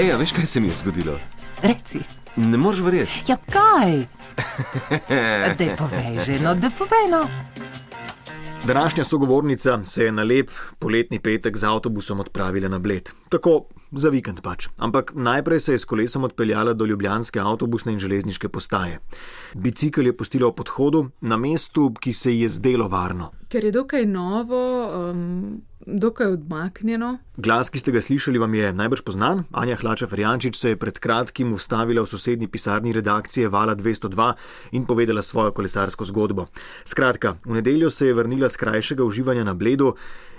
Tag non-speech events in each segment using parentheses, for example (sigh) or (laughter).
Ej, veš, kaj se mi je zgodilo? Reci. Ne moreš verjeti. Ja, kaj? (laughs) Da povej že, no, da povej no. Današnja sogovornica se je na lep poletni petek z avtobusom odpravila na Bled. Tako za vikend pač. Ampak najprej se je s kolesom odpeljala do Ljubljanske avtobusne in železniške postaje. Bicikl je pustila v podhodu, na mestu, ki se ji je zdelo varno. Ker je dokaj novo, um, dokaj odmaknjeno. Glas, ki ste ga slišali, vam je najbrž poznan. Anja Hlača Ferjančič se je pred kratkim ustavila v sosednji pisarni redakcije Vala 202 in povedala svojo kolesarsko zgodbo. Skratka, v nedeljo se je vrnila z krajšega uživanja na Bledu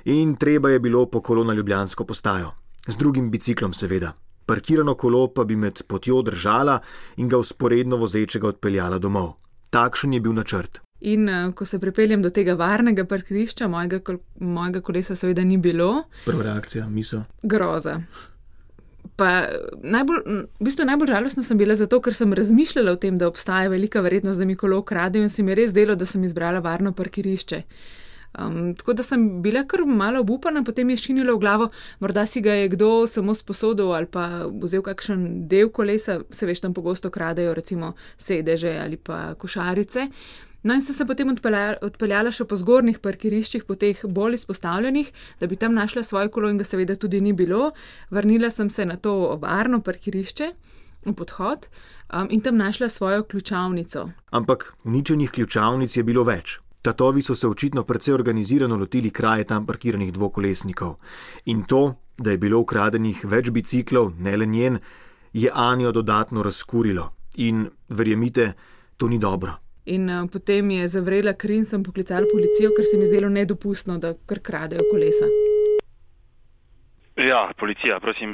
in treba je bilo po kolo na Ljubljansko postajo. Z drugim biciklom, seveda. Parkirano kolo pa bi med potjo držala in ga usporedno vozečega odpeljala domov. Takšen je bil načrt. In uh, ko se pripeljem do tega varnega parkirišča, mojega, kol mojega kolesa seveda ni bilo. Prva reakcija, misel. Groza. Pa najbolj, v bistvu najbolj žalostna sem bila zato, ker sem razmišljala o tem, da obstaja velika verjetnost, da mi kolo ukradejo in se mi je res delo, da sem izbrala varno parkirišče. Um, tako da sem bila kar malo obupana, potem je šinilo v glavo, morda si ga je kdo samo sposodil ali pa vzel kakšen del kolesa, se veš, tam pogosto kradejo, recimo sedeže ali pa košarice. No, in sem se potem odpeljala, odpeljala še po zgornjih parkiriščih, po teh bolj izpostavljenih, da bi tam našla svoje kolo, in ga seveda tudi ni bilo. Vrnila sem se na to varno parkirišče, v podhod, um, in tam našla svojo ključavnico. Ampak uničenih ključavnic je bilo več. Tatovi so se očitno precej organizirano lotili kraje tam parkiranih dvokolesnikov. In to, da je bilo ukradenih več biciklov, ne le njen, je Anjo dodatno razkurilo. In verjemite, to ni dobro. In uh, potem je zavrela kri in sem poklicala policijo, ker se mi zdelo nedopustno, da kar kradejo kolesa. Ja, policija, prosim.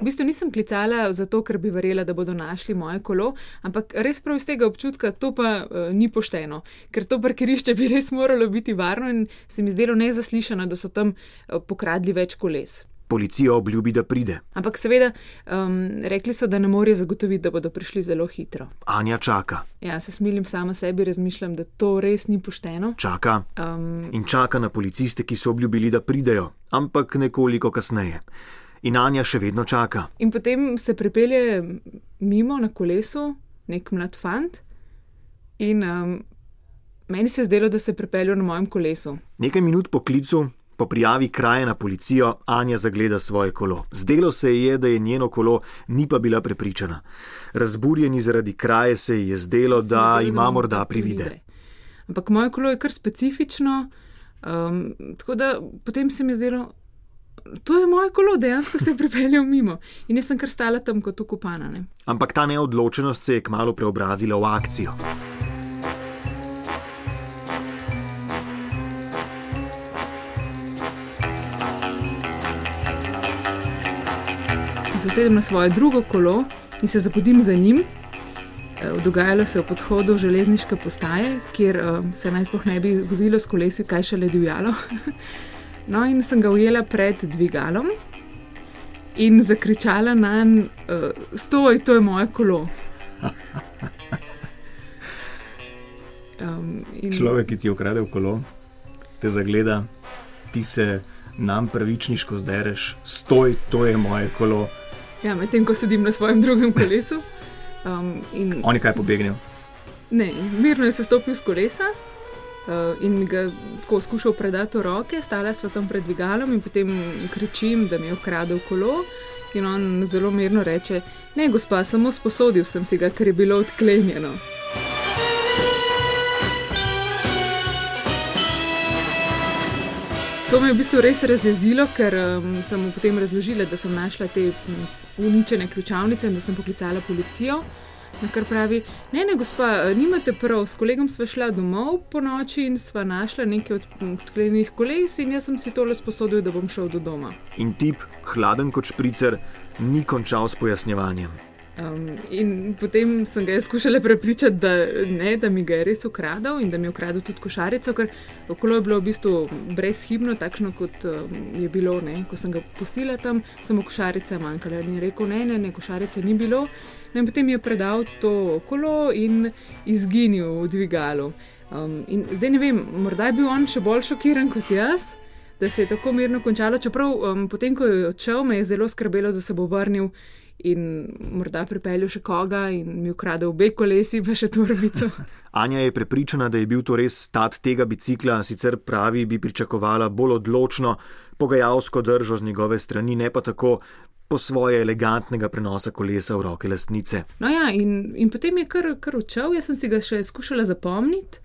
V bistvu nisem klicala zato, ker bi verjela, da bodo našli moje kolo, ampak res prav iz tega občutka to pa uh, ni pošteno, ker to parkirišče bi res moralo biti varno in se mi zdelo nezaslišano, da so tam uh, pokradli več koles. Policija obljubi, da pride. Ampak seveda, um, rekli so, da ne morejo zagotoviti, da bodo prišli zelo hitro. Anja čaka. Ja, se smilim sama sebi, razmišljam, da to res ni pošteno. Čaka Um, in čaka na policiste, ki so obljubili, da pridejo, ampak nekoliko kasneje. In Anja še vedno čaka. in potem se pripelje mimo na kolesu nek mlad fant in um, meni se je zdelo, da se pripelje na mojem kolesu. Nekaj minut po klicu, po prijavi kraje na policijo, Anja zagleda svoje kolo. Zdelo se ji je, da je njeno kolo, ni pa bila prepričana. Razburjeni zaradi kraje se ji je zdelo, da ima morda privide. Ampak moje kolo je kar specifično, um, tako da potem se mi je zdelo, to je moje kolo, dejansko se je pripeljal mimo. In jaz sem kar stala tam kot ukopana. Ne? Ampak ta neodločenost se je kmalo preobrazila v akcijo. Se usedem na svoje drugo kolo in se zapodim za njim. Eh, Dogajalo se je v podhodu železniške postaje, kjer eh, se naj sploh ne bi vozilo s kolesi, kaj šele divjalo. (laughs) No, in sem ga ujela pred dvigalom in zakričala na njega: Stoj, to je moje kolo. (laughs) Um, in Človek, ki ti je ukradel kolo, te zagleda, ti se nam pravičniško zdereš, stoj, to je moje kolo. Ja, medtem ko sedim na svojem drugem kolesu. Um, in On je kaj pobegnil. Ne, mirno je sestopil z kolesa uh, in mi ga tako skušal predati v roke, stala sva tam pred dvigalom in potem kričim, da mi je ukradel kolo. In on zelo mirno reče: Ne, gospa, samo sposodil sem si ga, ker je bilo odklenjeno. To me je v bistvu res razjezilo, ker um, sem mu potem razložila, da sem našla te uničene ključavnice in da sem poklicala policijo. Na kar pravi, ne, ne, gospa, nimate prav, s kolegom sva šla domov po noči in sva našla nekaj od- odklenjenih koles in jaz sem si tole sposodil, da bom šel do doma. In tip, hladen kot špricer, ni končal s pojasnjevanjem. Um, in potem sem ga skušala prepričati, da, ne, da mi ga je res ukradel in da mi je ukradel tudi košarico, ker okolo je bilo v bistvu brezhibno, takšno kot um, je bilo, ne, ko sem ga pustila tam, samo košarica je manjkala. In je rekel, ne, ne, ne, košarice ni bilo. No, in potem je predal to kolo in izginil v dvigalu. Um, in zdaj ne vem, morda je bil on še bolj šokiran kot jaz. Da se je tako mirno končalo, čeprav um, potem, ko je odšel, me je zelo skrbelo, da se bo vrnil in morda pripeljal še koga in mi ukradel obe kolesi, pa še torbico. (laughs) Anja je prepričana, da je bil to res stat tega bicikla, sicer pravi, bi pričakovala bolj odločno pogajalsko držo z njegove strani, ne pa tako po svoje elegantnega prenosa kolesa v roke lastnice. No ja, in, in potem je kar, kar odšel, jaz sem si ga še skušala zapomniti.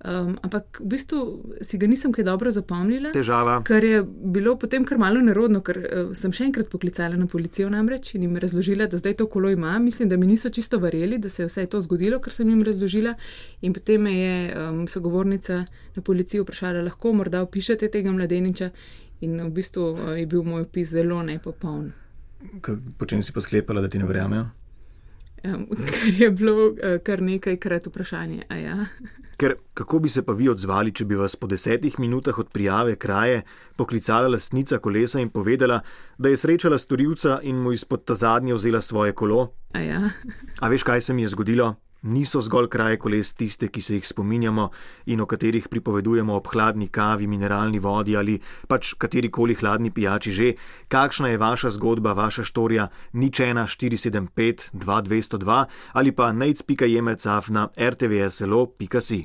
Um, ampak v bistvu si ga nisem kaj dobro zapomnila. Težava. Ker je bilo potem kar malo nerodno, ker uh, sem še enkrat poklicala na policijo namreč in jim razložila, da zdaj to kolo ima. Mislim, da mi niso čisto verjeli, da se je vse to zgodilo, kar sem jim razložila. In potem me je um, sogovornica na policiji vprašala, lahko morda opišete tega mladeniča. In v bistvu uh, je bil moj opis zelo nepopoln. Počem si pa sklepala, da ti ne verjamejo? Um, (laughs) kar je bilo uh, kar nekajkrat vprašanje. Ja? (laughs) Ker kako bi se pa vi odzvali, če bi vas po desetih minutah od prijave kraje poklicala lastnica kolesa in povedala, da je srečala storilca in mu izpod ta zadnje vzela svoje kolo? A, ja. A veš, kaj se mi je zgodilo? Niso zgolj kraje koles tiste, ki se jih spominjamo in o katerih pripovedujemo ob hladni kavi, mineralni vodi ali pač katerikoli hladni pijači že. Kakšna je vaša zgodba, vaša štorija, nič ena 475 2202 ali pa nec.jemecaf na rtvslo.si.